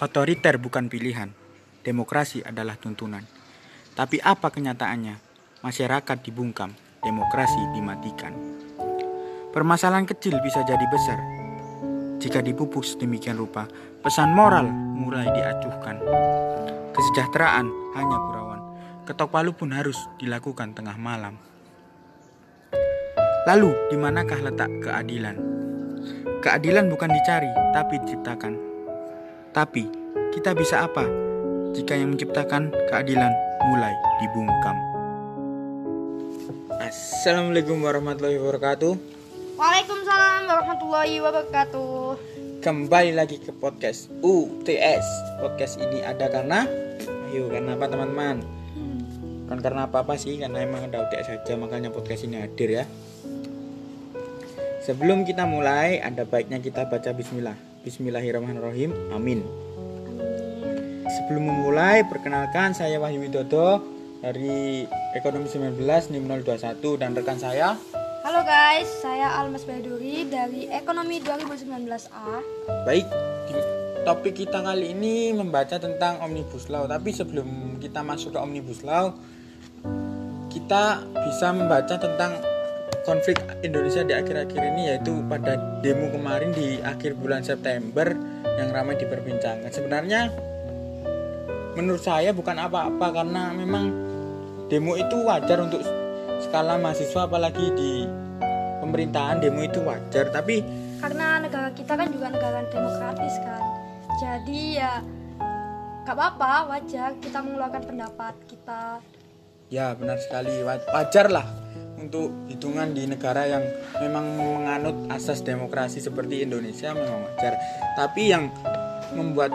Otoriter bukan pilihan, demokrasi adalah tuntunan. Tapi apa kenyataannya? Masyarakat dibungkam, demokrasi dimatikan. Permasalahan kecil bisa jadi besar. Jika dipupuk sedemikian rupa, pesan moral mulai diacuhkan. Kesejahteraan hanya gurauan. Ketok palu pun harus dilakukan tengah malam. Lalu, di manakah letak keadilan? Keadilan bukan dicari, tapi diciptakan. Tapi, kita bisa apa jika yang menciptakan keadilan mulai dibungkam? Assalamualaikum warahmatullahi wabarakatuh. Waalaikumsalam warahmatullahi wabarakatuh. Kembali lagi ke podcast UTS. Podcast ini ada karena, ayo karena apa teman-teman? Kan karena apa-apa sih, karena emang ada UTS saja, makanya podcast ini hadir ya. Sebelum kita mulai, ada baiknya kita baca bismillah. Bismillahirrahmanirrahim. Amin. Sebelum memulai, perkenalkan saya Wahyu Widodo dari Ekonomi 19 NIM 021 dan rekan saya Halo guys, saya Almas Baiduri dari Ekonomi 2019A. Baik, di topik kita kali ini membaca tentang Omnibus Law. Tapi sebelum kita masuk ke Omnibus Law, kita bisa membaca tentang konflik Indonesia di akhir-akhir ini yaitu pada demo kemarin di akhir bulan September yang ramai diperbincangkan. Sebenarnya menurut saya bukan apa-apa karena memang demo itu wajar untuk skala mahasiswa apalagi di pemerintahan demo itu wajar tapi Karena negara kita kan juga negara demokratis kan. Jadi ya gak apa-apa, wajar kita mengeluarkan pendapat kita. ya benar sekali wa- wajar lah untuk hitungan di negara yang memang menganut asas demokrasi seperti Indonesia memang wajar tapi yang membuat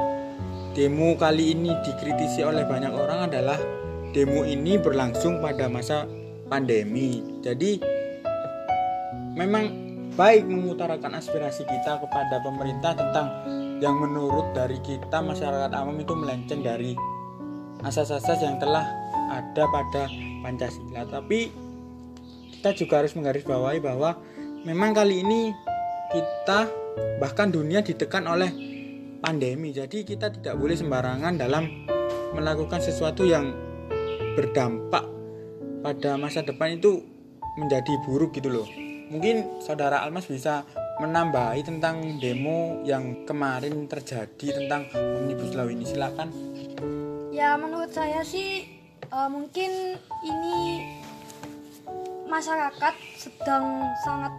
demo kali ini dikritisi oleh banyak orang adalah demo ini berlangsung pada masa pandemi jadi memang baik mengutarakan aspirasi kita kepada pemerintah tentang yang menurut dari kita masyarakat awam itu melenceng dari asas-asas yang telah ada pada Pancasila. Tapi kita juga harus menggarisbawahi bahwa memang kali ini kita bahkan dunia ditekan oleh pandemi. Jadi kita tidak boleh sembarangan dalam melakukan sesuatu yang berdampak pada masa depan itu menjadi buruk gitu loh. Mungkin saudara Almas bisa menambahi tentang demo yang kemarin terjadi tentang Omnibus Law ini. Silakan. Ya menurut saya sih eh, mungkin ini masyarakat sedang sangat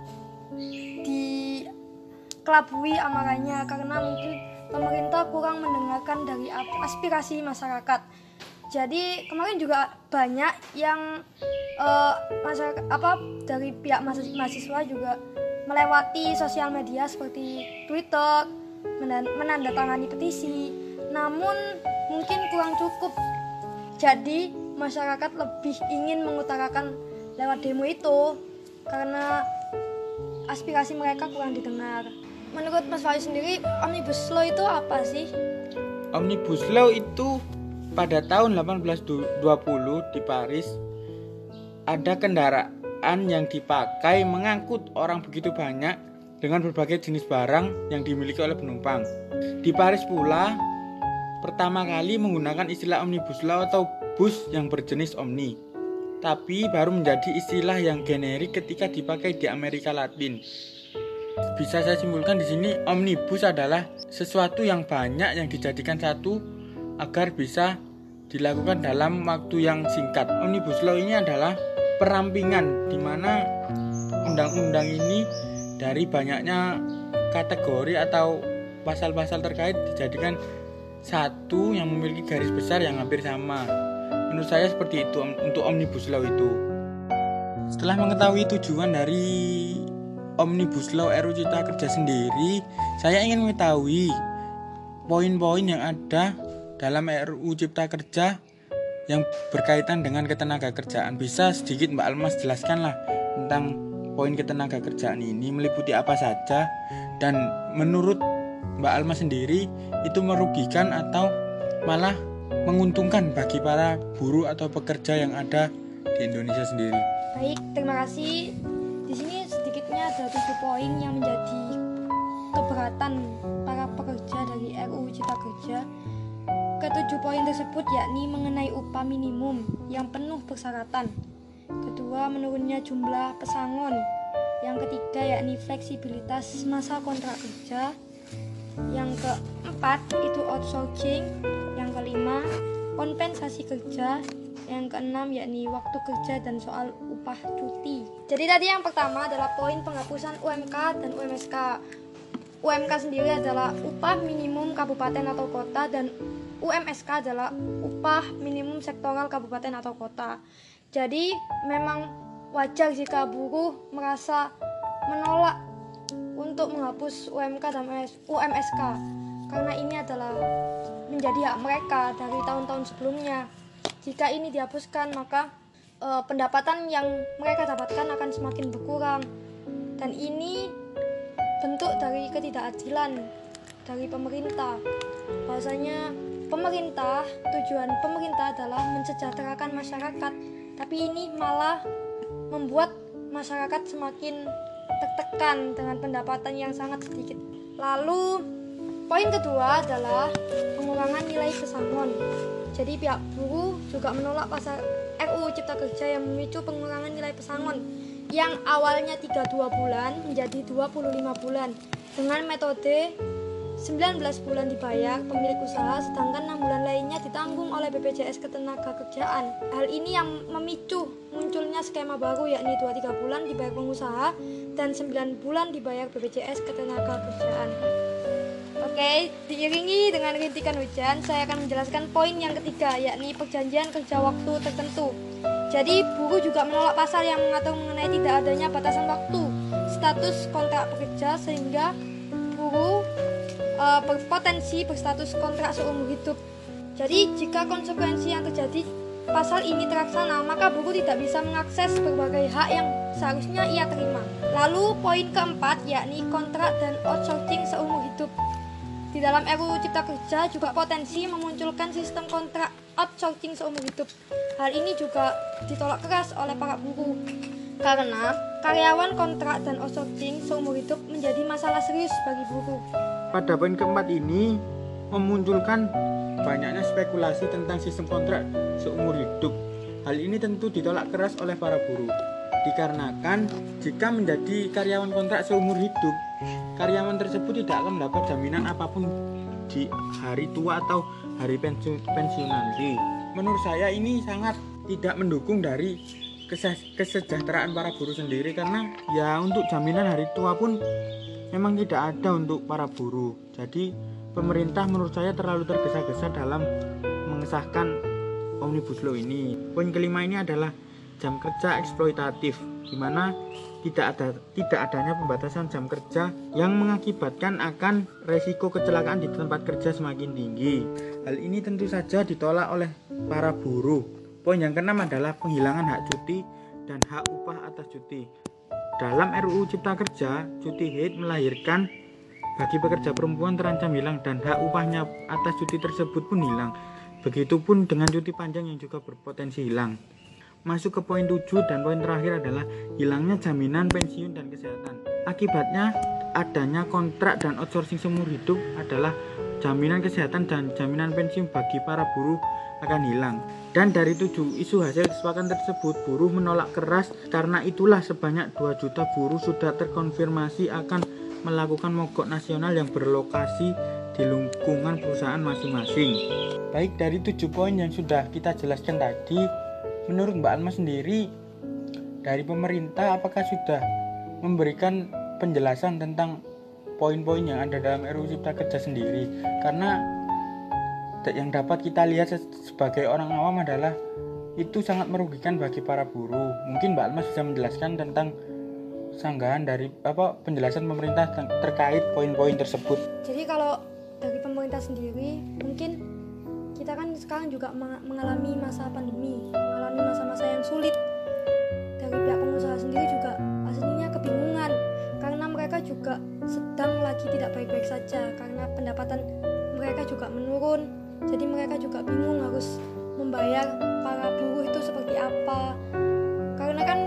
dikelabui amarahnya karena mungkin pemerintah kurang mendengarkan dari aspirasi masyarakat. Jadi kemarin juga banyak yang eh, masyarakat apa dari pihak mahas- mahasiswa juga melewati sosial media seperti Twitter, menan- menandatangani petisi. Namun mungkin kurang cukup. Jadi masyarakat lebih ingin mengutarakan lewat demo itu karena aspirasi mereka kurang didengar. Menurut Mas Fahri sendiri, Omnibus Law itu apa sih? Omnibus Law itu pada tahun 1820 di Paris ada kendaraan yang dipakai mengangkut orang begitu banyak dengan berbagai jenis barang yang dimiliki oleh penumpang. Di Paris pula pertama kali menggunakan istilah Omnibus Law atau bus yang berjenis Omni. Tapi baru menjadi istilah yang generik ketika dipakai di Amerika Latin. Bisa saya simpulkan di sini omnibus adalah sesuatu yang banyak yang dijadikan satu agar bisa dilakukan dalam waktu yang singkat. Omnibus law ini adalah perampingan di mana undang-undang ini dari banyaknya kategori atau pasal-pasal terkait dijadikan satu yang memiliki garis besar yang hampir sama. Menurut saya seperti itu untuk omnibus law itu. Setelah mengetahui tujuan dari Omnibus Law RUU Cipta Kerja sendiri, saya ingin mengetahui poin-poin yang ada dalam RUU Cipta Kerja yang berkaitan dengan ketenaga kerjaan. Bisa sedikit Mbak Almas jelaskanlah tentang poin ketenaga kerjaan ini meliputi apa saja dan menurut Mbak Almas sendiri itu merugikan atau malah menguntungkan bagi para buruh atau pekerja yang ada di Indonesia sendiri. Baik, terima kasih. Di sini sedikitnya ada tujuh poin yang menjadi keberatan para pekerja dari RUU Cipta Kerja. Ketujuh poin tersebut yakni mengenai upah minimum yang penuh persyaratan. Kedua, menurunnya jumlah pesangon. Yang ketiga yakni fleksibilitas masa kontrak kerja. Yang keempat itu outsourcing. Kelima, kompensasi kerja. Yang keenam yakni waktu kerja dan soal upah cuti. Jadi tadi yang pertama adalah poin penghapusan UMK dan UMSK. UMK sendiri adalah upah minimum kabupaten atau kota dan UMSK adalah upah minimum sektoral kabupaten atau kota. Jadi memang wajar jika buruh merasa menolak untuk menghapus UMK dan UMSK karena ini adalah menjadi hak mereka dari tahun-tahun sebelumnya. Jika ini dihapuskan maka e, pendapatan yang mereka dapatkan akan semakin berkurang dan ini bentuk dari ketidakadilan dari pemerintah. Bahwasanya pemerintah, tujuan pemerintah adalah mensejahterakan masyarakat, tapi ini malah membuat masyarakat semakin tertekan dengan pendapatan yang sangat sedikit. Lalu, poin kedua adalah pengurangan nilai pesangon. Jadi pihak buruh juga menolak pasal RUU Cipta Kerja yang memicu pengurangan nilai pesangon yang awalnya 32 bulan menjadi 25 bulan dengan metode 19 bulan dibayar pemilik usaha sedangkan 6 bulan lainnya ditanggung oleh BPJS Ketenagakerjaan. Hal ini yang memicu munculnya skema baru yakni 2-3 bulan dibayar pengusaha dan 9 bulan dibayar BPJS Ketenagakerjaan. Oke, diiringi dengan rintikan hujan, saya akan menjelaskan poin yang ketiga yakni perjanjian kerja waktu tertentu. Jadi, buruh juga menolak pasal yang mengatur mengenai tidak adanya batasan waktu status kontrak pekerja sehingga buruh uh, berpotensi berstatus kontrak seumur hidup. Jadi, jika konsekuensi yang terjadi pasal ini terlaksana, maka buruh tidak bisa mengakses berbagai hak yang seharusnya ia terima. Lalu, poin keempat yakni kontrak dan outsourcing seumur hidup. Di dalam RUU Cipta Kerja juga potensi memunculkan sistem kontrak outsourcing seumur hidup. Hal ini juga ditolak keras oleh para buruh karena karyawan kontrak dan outsourcing seumur hidup menjadi masalah serius bagi buruh. Pada poin keempat ini memunculkan banyaknya spekulasi tentang sistem kontrak seumur hidup. Hal ini tentu ditolak keras oleh para buruh. Dikarenakan jika menjadi karyawan kontrak seumur hidup, karyawan tersebut tidak akan mendapat jaminan apa pun di hari tua atau hari pensiun, pensiun nanti. Menurut saya ini sangat tidak mendukung dari kesejahteraan para buruh sendiri karena ya untuk jaminan hari tua pun memang tidak ada untuk para buruh. Jadi pemerintah menurut saya terlalu tergesa-gesa dalam mengesahkan omnibus law ini. Poin kelima ini adalah jam kerja eksploitatif, di mana tidak ada tidak adanya pembatasan jam kerja yang mengakibatkan akan resiko kecelakaan di tempat kerja semakin tinggi. Hal ini tentu saja ditolak oleh para buruh. Poin yang keenam adalah penghilangan hak cuti dan hak upah atas cuti. Dalam RUU Cipta Kerja, cuti haid melahirkan bagi pekerja perempuan terancam hilang dan hak upahnya atas cuti tersebut pun hilang. Begitupun dengan cuti panjang yang juga berpotensi hilang. Masuk ke poin 7 dan poin terakhir adalah hilangnya jaminan pensiun dan kesehatan. Akibatnya adanya kontrak dan outsourcing seumur hidup adalah jaminan kesehatan dan jaminan pensiun bagi para buruh akan hilang. Dan dari tujuh isu hasil kesepakatan tersebut, buruh menolak keras karena itulah sebanyak 2 juta buruh sudah terkonfirmasi akan melakukan mogok nasional yang berlokasi di lingkungan perusahaan masing-masing. Baik dari tujuh poin yang sudah kita jelaskan tadi, menurut Mbak Alma sendiri, dari pemerintah apakah sudah memberikan penjelasan tentang poin-poin yang ada dalam RUU Cipta Kerja sendiri? Karena yang dapat kita lihat sebagai orang awam adalah itu sangat merugikan bagi para buruh. Mungkin Mbak Almas bisa menjelaskan tentang sanggahan dari apa penjelasan pemerintah terkait poin-poin tersebut. Jadi kalau dari pemerintah sendiri mungkin kita kan sekarang juga mengalami masa pandemi, mengalami masa-masa yang sulit. Dari pihak pengusaha sendiri juga aslinya kebingungan karena mereka juga sedang lagi tidak baik-baik saja karena pendapatan mereka juga menurun jadi mereka juga bingung harus membayar para buruh itu seperti apa karena kan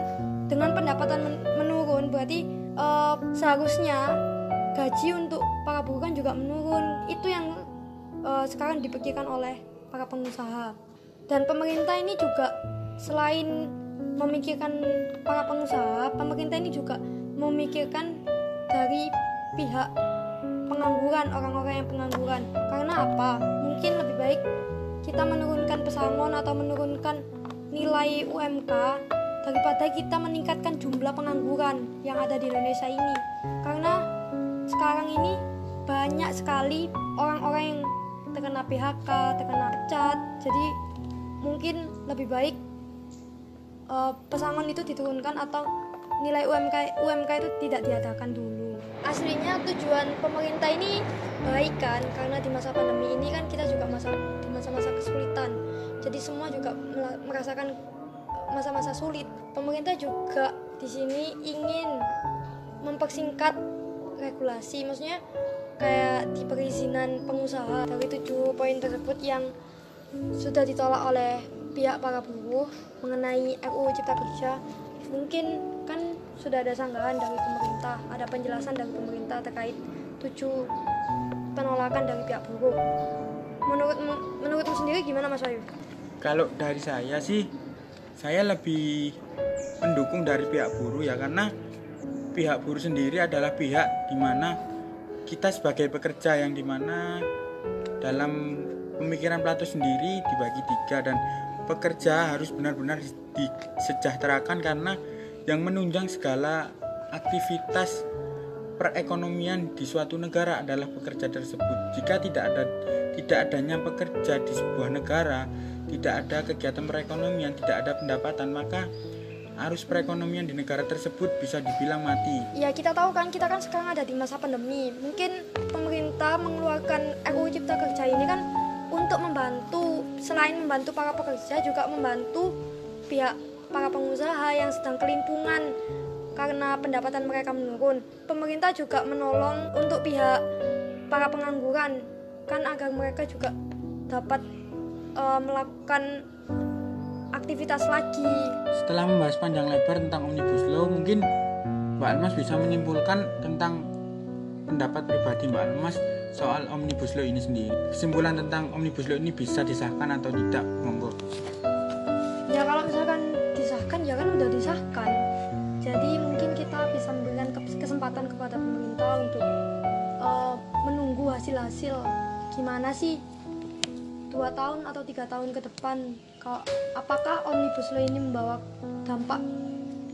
dengan pendapatan menurun berarti uh, seharusnya sekarang dipikirkan oleh para pengusaha. Dan pemerintah ini juga selain memikirkan para pengusaha pemerintah ini juga memikirkan dari pihak pengangguran orang-orang yang pengangguran. Karena apa? Mungkin lebih baik kita menurunkan pesangon atau menurunkan nilai UMK daripada kita meningkatkan jumlah pengangguran yang ada di Indonesia ini. Karena sekarang ini banyak sekali orang-orang yang terkena PHK, terkena pecat jadi mungkin lebih baik uh, pesangon itu diturunkan atau nilai UMK UMK itu tidak diadakan dulu. Aslinya tujuan pemerintah ini baik kan karena di masa pandemi ini kan kita juga masa di masa-masa kesulitan. Jadi semua juga merasakan masa-masa sulit. Pemerintah juga di sini ingin mempersingkat regulasi, maksudnya kayak di perizinan pengusaha dari tujuh poin tersebut yang sudah ditolak oleh pihak para buruh mengenai RUU Cipta Kerja mungkin kan sudah ada sanggahan dari pemerintah ada penjelasan dari pemerintah terkait tujuh penolakan dari pihak buruh menurut menurutmu sendiri gimana Mas Ayu? Kalau dari saya sih saya lebih mendukung dari pihak buruh ya karena pihak buruh sendiri adalah pihak di mana kita sebagai pekerja yang di mana dalam pemikiran Plato sendiri dibagi tiga dan pekerja harus benar-benar disejahterakan karena yang menunjang segala aktivitas perekonomian di suatu negara adalah pekerja tersebut. Jika tidak ada tidak adanya pekerja di sebuah negara, tidak ada kegiatan perekonomian, tidak ada pendapatan, maka arus perekonomian di negara tersebut bisa dibilang mati. Ya kita tahu kan kita kan sekarang ada di masa pandemi. Mungkin pemerintah mengeluarkan RUU Cipta Kerja ini kan untuk membantu selain membantu para pekerja juga membantu pihak para pengusaha yang sedang kelimpungan karena pendapatan mereka menurun. Pemerintah juga menolong untuk pihak para pengangguran kan agar mereka juga dapat uh, melakukan aktivitas lagi. Setelah membahas panjang lebar tentang omnibus law, mungkin Mbak Almas bisa menyimpulkan tentang pendapat pribadi Mbak Almas soal omnibus law ini sendiri. Kesimpulan tentang omnibus law ini bisa disahkan atau tidak, monggo. Ya kalau misalkan disahkan ya kan udah disahkan. Jadi mungkin kita bisa memberikan kesempatan kepada pemerintah untuk uh, menunggu hasil-hasil gimana sih dua tahun atau tiga tahun ke depan kalau apakah omnibus law ini membawa dampak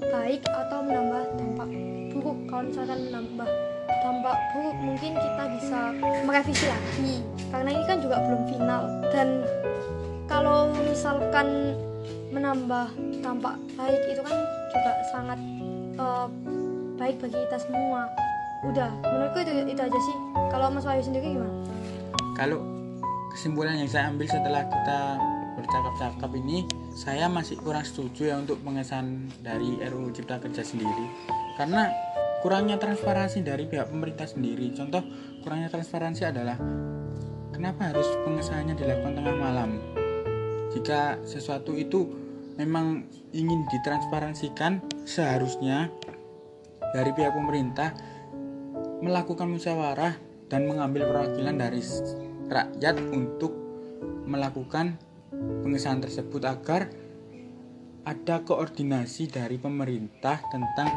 baik atau menambah dampak buruk? Kalau misalkan menambah dampak buruk mungkin kita bisa merevisi lagi karena ini kan juga belum final. Dan kalau misalkan menambah dampak baik itu kan juga sangat uh, baik bagi kita semua. Udah menurutku itu itu aja sih. Kalau Mas Wahyu sendiri gimana? Kalau kesimpulan yang saya ambil setelah kita bercakap-cakap ini saya masih kurang setuju ya untuk pengesahan dari RUU Cipta Kerja sendiri karena kurangnya transparansi dari pihak pemerintah sendiri. Contoh kurangnya transparansi adalah kenapa harus pengesahannya dilakukan tengah malam? Jika sesuatu itu memang ingin ditransparansikan, seharusnya dari pihak pemerintah melakukan musyawarah dan mengambil perwakilan dari rakyat untuk melakukan pengesahan tersebut agar ada koordinasi dari pemerintah tentang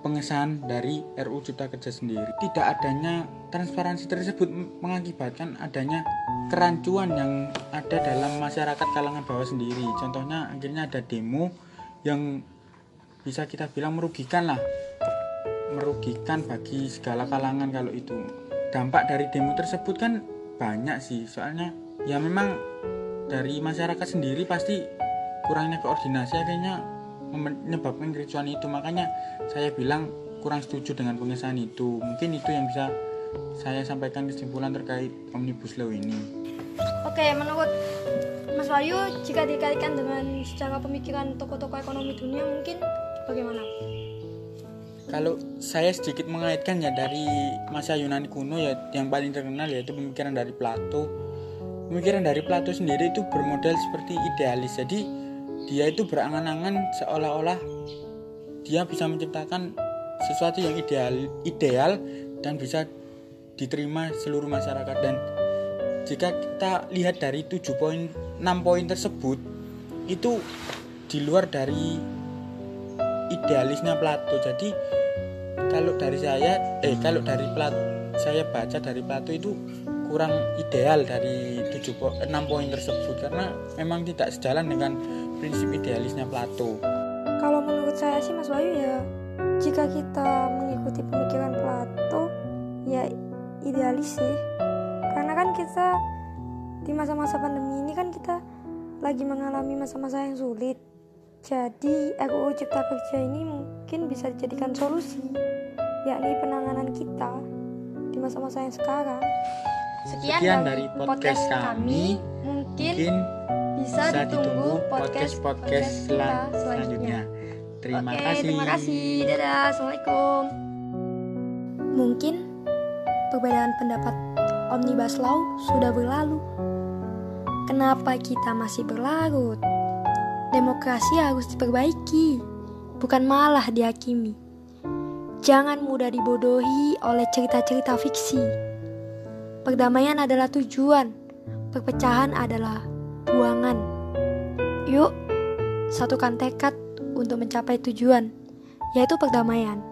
pengesahan dari RUU Cipta Kerja sendiri. Tidak adanya transparansi tersebut mengakibatkan adanya kerancuan yang ada dalam masyarakat kalangan bawah sendiri. Contohnya akhirnya ada demo yang bisa kita bilang merugikan lah. Merugikan bagi segala kalangan kalau itu. Dampak dari demo tersebut kan banyak sih. Soalnya ya memang dari masyarakat sendiri pasti kurangnya koordinasi akhirnya menyebabkan kericuan itu. Makanya saya bilang kurang setuju dengan pengesahan itu. Mungkin itu yang bisa saya sampaikan kesimpulan terkait omnibus law ini. Oke menurut Mas Wahyu jika dikaitkan dengan secara pemikiran tokoh-tokoh ekonomi dunia mungkin bagaimana kalau saya sedikit mengaitkan ya dari masa Yunani kuno ya yang paling terkenal yaitu pemikiran dari Plato. Pemikiran dari Plato sendiri itu bermodel seperti idealis. Jadi dia itu berangan-angan seolah-olah dia bisa menciptakan sesuatu yang ideal ideal dan bisa diterima seluruh masyarakat. Dan jika kita lihat dari 7 poin 6 poin tersebut itu di luar dari idealisnya Plato. Jadi kalau dari saya eh kalau dari Plato saya baca dari Plato itu kurang ideal dari 7 po 6 poin tersebut. Karena memang tidak sejalan dengan prinsip idealisnya Plato. Kalau menurut saya sih Mas Bayu ya jika kita mengikuti pemikiran Plato ya idealis sih. Karena kan kita di masa-masa pandemi ini kan kita lagi mengalami masa-masa yang sulit jadi RUU Cipta Kerja ini mungkin bisa dijadikan solusi yakni penanganan kita di masa-masa yang sekarang. Sekian, sekian dari podcast, podcast kami. mungkin, mungkin bisa, bisa ditunggu podcast podcast selanjutnya. selanjutnya. Terima Oke, kasih. terima kasih. Dadah. Assalamualaikum. Mungkin perbedaan pendapat Omnibus Law sudah berlalu. Kenapa kita masih berlarut? Demokrasi harus diperbaiki, bukan malah dihakimi. Jangan mudah dibodohi oleh cerita-cerita fiksi. Perdamaian adalah tujuan, perpecahan adalah buangan. Yuk, satukan tekad untuk mencapai tujuan, yaitu perdamaian.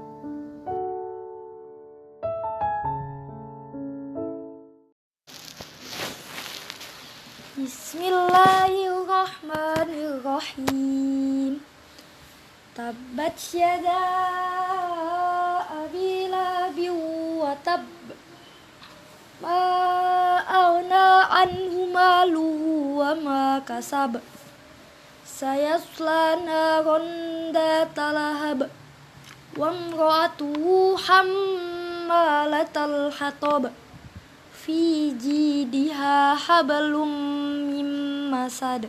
Bismillahirrahmanirrahim. Tabat syada abi labi wa tab Ma awna anhu malu wa ma kasab. Sayasla naron datalahab Wa mra'atuhu hammalatal hatab Fi jidiha habalum masad